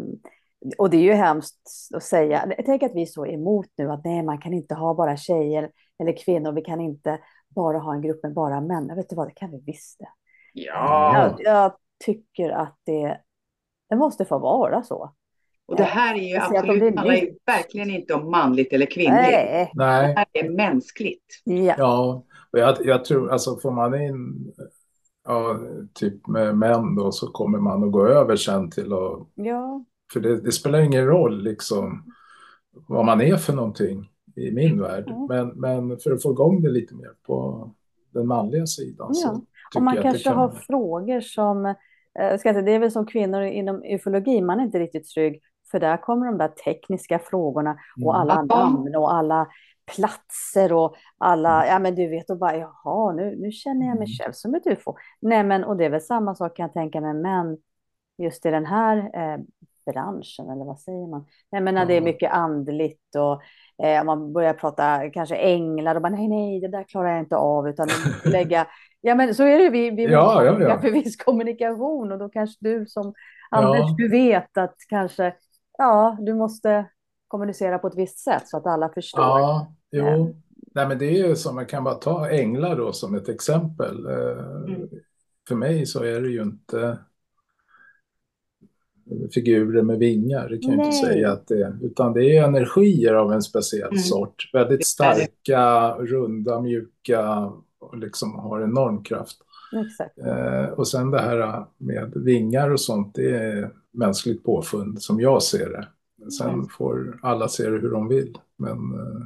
S4: och det är ju hemskt att säga. Tänk att vi är så emot nu att nej, man kan inte ha bara tjejer eller kvinnor. Vi kan inte bara ha en grupp med bara män. Jag vet du vad, det kan vi visst det.
S3: Ja.
S4: Jag, jag tycker att det, det måste få vara så.
S3: Och det här är ju absolut, handlar ju verkligen inte om manligt eller kvinnligt.
S2: Nej.
S3: Det här är mänskligt.
S2: Ja, ja och jag, jag tror, alltså får man in ja, typ med män då så kommer man att gå över sen till att...
S4: Ja.
S2: För det, det spelar ingen roll liksom vad man är för någonting i min värld. Mm. Men, men för att få igång det lite mer på den manliga sidan ja. så
S4: och man kanske kan... har frågor som, äh, ska säga, det är väl som kvinnor inom ufologi, man är inte riktigt trygg, för där kommer de där tekniska frågorna och mm. alla mm. namn och alla platser och alla, ja men du vet, och bara jaha, nu, nu känner jag mig mm. själv som ett ufo. Nej men, och det är väl samma sak kan jag tänka mig, men just i den här eh, branschen, eller vad säger man? Nej men när det är mycket andligt och eh, man börjar prata kanske änglar och bara nej, nej, det där klarar jag inte av, utan (laughs) lägga, ja men så är det, vi, vi
S2: ja, ja, ja.
S4: för viss kommunikation och då kanske du som Anders, ja. du vet att kanske, ja, du måste kommunicera på ett visst sätt så att alla förstår.
S2: Ja, jo. Mm. Nej, men det är ju som, man kan bara ta änglar då som ett exempel. Eh, mm. För mig så är det ju inte figurer med vingar, det kan jag inte säga att det är, utan det är energier av en speciell mm. sort. Väldigt starka, runda, mjuka och liksom har enorm kraft. Eh, och sen det här med vingar och sånt, det är mänskligt påfund som jag ser det. Sen mm. får alla se det hur de vill. Men eh,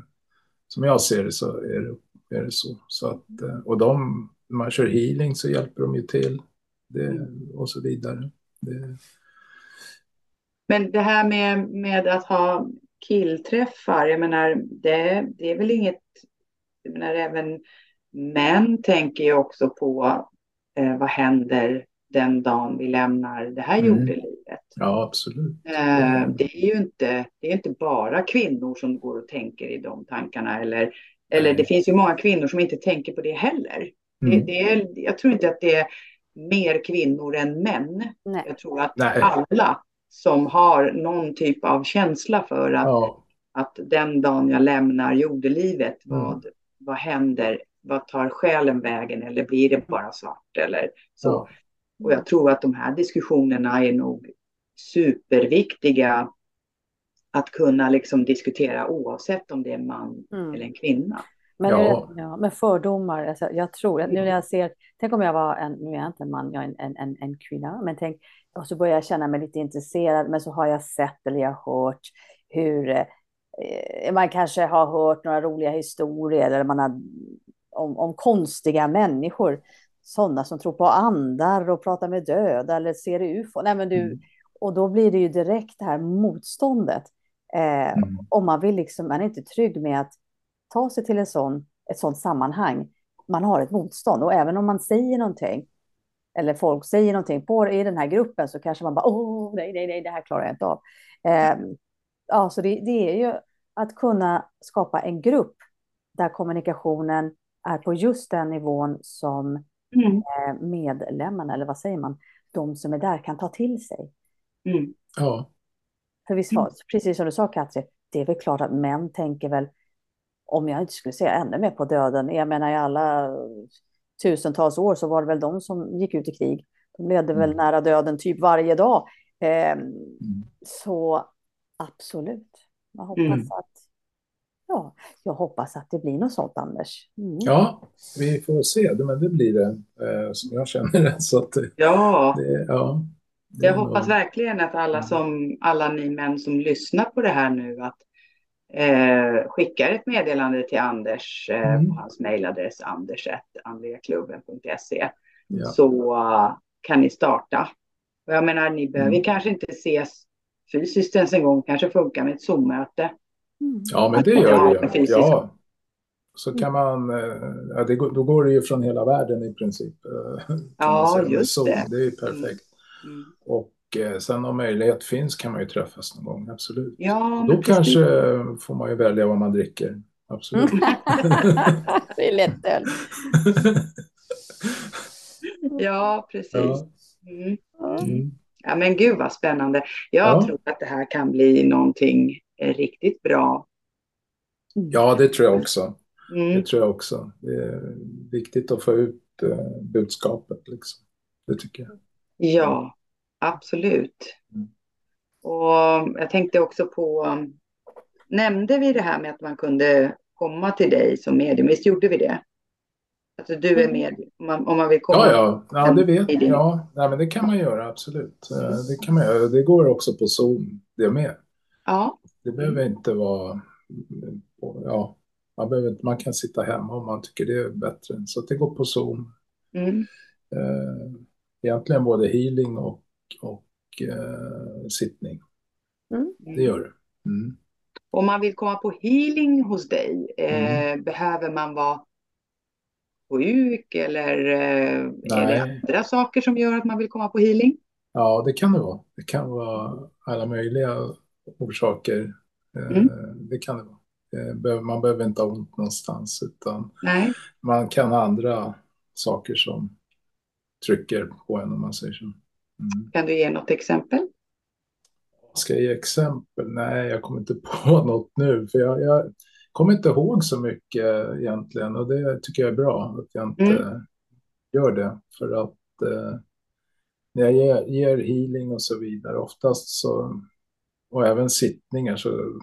S2: som jag ser det så är det, är det så. så att, eh, och de, när man kör healing så hjälper de ju till. Det, och så vidare. Det...
S3: Men det här med, med att ha killträffar, jag menar, det, det är väl inget... Jag menar, även män tänker ju också på eh, vad händer den dagen vi lämnar det här mm. jordelivet.
S2: Ja, absolut.
S3: Eh, det är ju inte, det är inte bara kvinnor som går och tänker i de tankarna. Eller, eller det finns ju många kvinnor som inte tänker på det heller. Mm. Det, det är, jag tror inte att det är mer kvinnor än män. Nej. Jag tror att Nej. alla som har någon typ av känsla för att, ja. att den dagen jag lämnar jordelivet, mm. vad, vad händer? Vad tar själen vägen eller blir det bara svart? Eller så. Ja. Och jag tror att de här diskussionerna är nog superviktiga att kunna liksom diskutera oavsett om det är en man mm. eller en kvinna.
S4: Men, ja. ja, men fördomar, alltså, jag tror, nu när jag ser, tänk om jag var en, nu är jag inte en man, jag är en, en, en kvinna, men tänk, och så börjar jag känna mig lite intresserad, men så har jag sett eller jag har hört hur eh, man kanske har hört några roliga historier eller man har, om, om konstiga människor sådana som tror på andar och pratar med döda eller ser ufo. Nej, men du, mm. Och då blir det ju direkt det här motståndet. Eh, mm. Om man vill liksom, man är inte trygg med att ta sig till en sån, ett sådant sammanhang. Man har ett motstånd och även om man säger någonting eller folk säger någonting på i den här gruppen så kanske man bara åh nej, nej, nej, det här klarar jag inte av. Eh, ja, så det, det är ju att kunna skapa en grupp där kommunikationen är på just den nivån som mm. Eh, medlemmarna, eller vad säger man, de som är där kan ta till sig.
S3: Mm.
S2: Ja.
S4: För visst var, precis som du sa Katri, det är väl klart att män tänker väl, om jag inte skulle säga ännu mer på döden, jag menar i alla tusentals år så var det väl de som gick ut i krig. De ledde mm. väl nära döden typ varje dag. Eh, mm. Så absolut, jag hoppas mm. att Ja, jag hoppas att det blir något sånt, Anders.
S2: Mm. Ja, vi får se. Men det blir det, eh, som jag känner det. (laughs) Så att,
S3: ja.
S2: Det, ja det
S3: jag hoppas nog... verkligen att alla, som, alla ni män som lyssnar på det här nu, att eh, skickar ett meddelande till Anders eh, mm. på hans mejladress anders.andreaklubben.se ja. så uh, kan ni starta. Och jag menar, ni behöver mm. kanske inte ses fysiskt ens en gång, kanske funkar med ett Zoom-möte.
S2: Mm. Ja, men det gör det ju. Ja. Så kan man, eh, ja, det, då går det ju från hela världen i princip.
S3: Eh, (laughs) ja, just
S2: Zoom.
S3: det.
S2: Det är ju perfekt. Mm. mm. Och eh, sen om möjlighet finns kan man ju träffas någon gång, absolut.
S3: Ja,
S2: då kanske får man ju välja vad man dricker. Absolut. Mm. (laughs)
S4: det är lättöl. (laughs)
S3: ja, precis. Ja. Mm.
S2: Mm.
S3: Ja, men gud vad spännande. Jag ja. tror att det här kan bli någonting riktigt bra.
S2: Ja, det tror jag också. Mm. Det tror jag också. Det är viktigt att få ut eh, budskapet. Liksom. Det tycker jag.
S3: Ja, absolut. Mm. Och jag tänkte också på, nämnde vi det här med att man kunde komma till dig som medium? Visst gjorde vi det? Alltså du är mm. med om man, om man vill komma?
S2: Ja, ja, ja det vet jag. Ja, nej, men det kan man göra, absolut. Eh, det kan man göra. Det går också på Zoom, det med.
S3: Ja.
S2: Det behöver inte vara... Ja, man, behöver, man kan sitta hemma om man tycker det är bättre. Så det går på Zoom. Mm. Eh, egentligen både healing och, och eh, sittning. Mm. Det gör det. Mm.
S3: Om man vill komma på healing hos dig, eh, mm. behöver man vara sjuk eller eh, är det andra saker som gör att man vill komma på healing?
S2: Ja, det kan det vara. Det kan vara alla möjliga orsaker. Eh, mm. Det kan det vara. Eh, man behöver inte ha ont någonstans utan Nej. man kan ha andra saker som trycker på en om man säger så.
S3: Mm. Kan du ge något exempel?
S2: Ska jag ge exempel? Nej, jag kommer inte (laughs) på något nu. För jag, jag kommer inte ihåg så mycket egentligen. Och det tycker jag är bra att jag inte mm. gör det. För att eh, när jag ger, ger, healing och så vidare, oftast så, och även sittningar så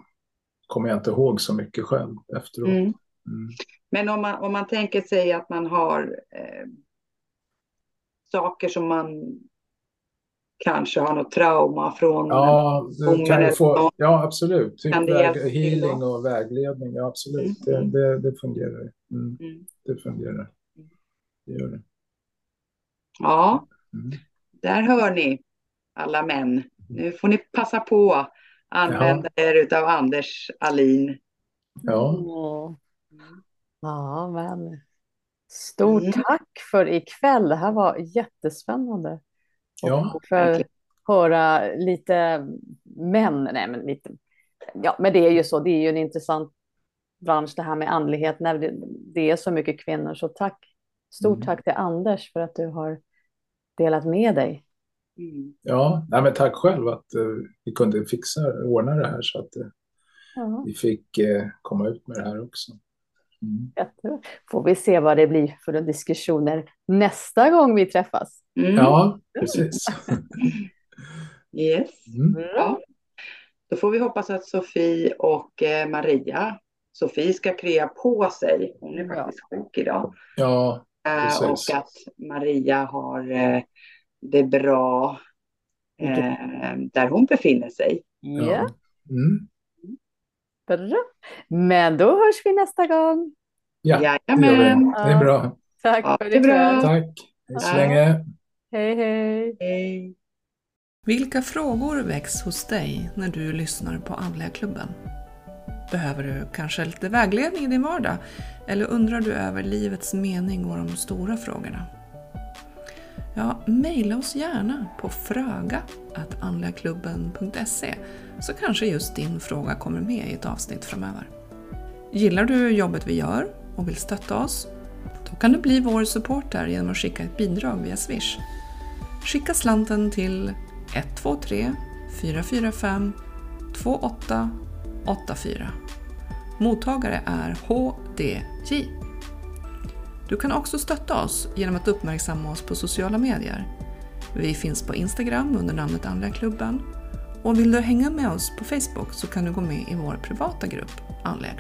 S2: kommer jag inte ihåg så mycket själv efteråt. Mm.
S3: Mm. Men om man, om man tänker sig att man har eh, saker som man kanske har något trauma från
S2: ja, kan få, ja absolut. Typ väg, healing och vägledning, ja, absolut. Mm. Det, det, det, fungerar. Mm. Mm. Det fungerar. Det gör det.
S3: Ja, mm. där hör ni alla män. Nu får ni passa på att använda ja. er av Anders Alin.
S2: Ja.
S4: Ja, men stort mm. tack för ikväll. Det här var jättespännande.
S2: Ja,
S4: och för att höra lite män, nej men lite, ja men det är ju så, det är ju en intressant bransch det här med andlighet när det, det är så mycket kvinnor. Så tack, stort mm. tack till Anders för att du har delat med dig.
S2: Mm. Ja, nej men tack själv att uh, vi kunde fixa, ordna det här så att uh, ja. vi fick uh, komma ut med det här också.
S4: Mm. Får vi se vad det blir för diskussioner nästa gång vi träffas.
S2: Mm. Ja, precis. (laughs)
S3: yes. Mm. Ja. Då får vi hoppas att Sofie och eh, Maria, Sofie ska krya på sig, hon är faktiskt ja. sjuk idag.
S2: Ja,
S3: precis. Och att Maria har eh, det bra där hon befinner sig.
S4: Ja. Mm. Bra. Men då hörs vi nästa gång.
S2: Ja, Jajamän. det gör vi. Det är bra.
S4: Tack ja,
S3: för det. Är bra.
S2: Tack. Hej så länge.
S4: Hej, hej.
S3: Hej.
S1: Vilka frågor väcks hos dig när du lyssnar på Andliga klubben? Behöver du kanske lite vägledning i din vardag? Eller undrar du över livets mening och de stora frågorna? Ja, mejla oss gärna på fröga.andligaklubben.se så kanske just din fråga kommer med i ett avsnitt framöver. Gillar du jobbet vi gör och vill stötta oss? Då kan du bli vår supporter genom att skicka ett bidrag via Swish. Skicka slanten till 123 445 2884. Mottagare är HDJ. Du kan också stötta oss genom att uppmärksamma oss på sociala medier. Vi finns på Instagram under namnet Andliga och vill du hänga med oss på Facebook så kan du gå med i vår privata grupp Andliga.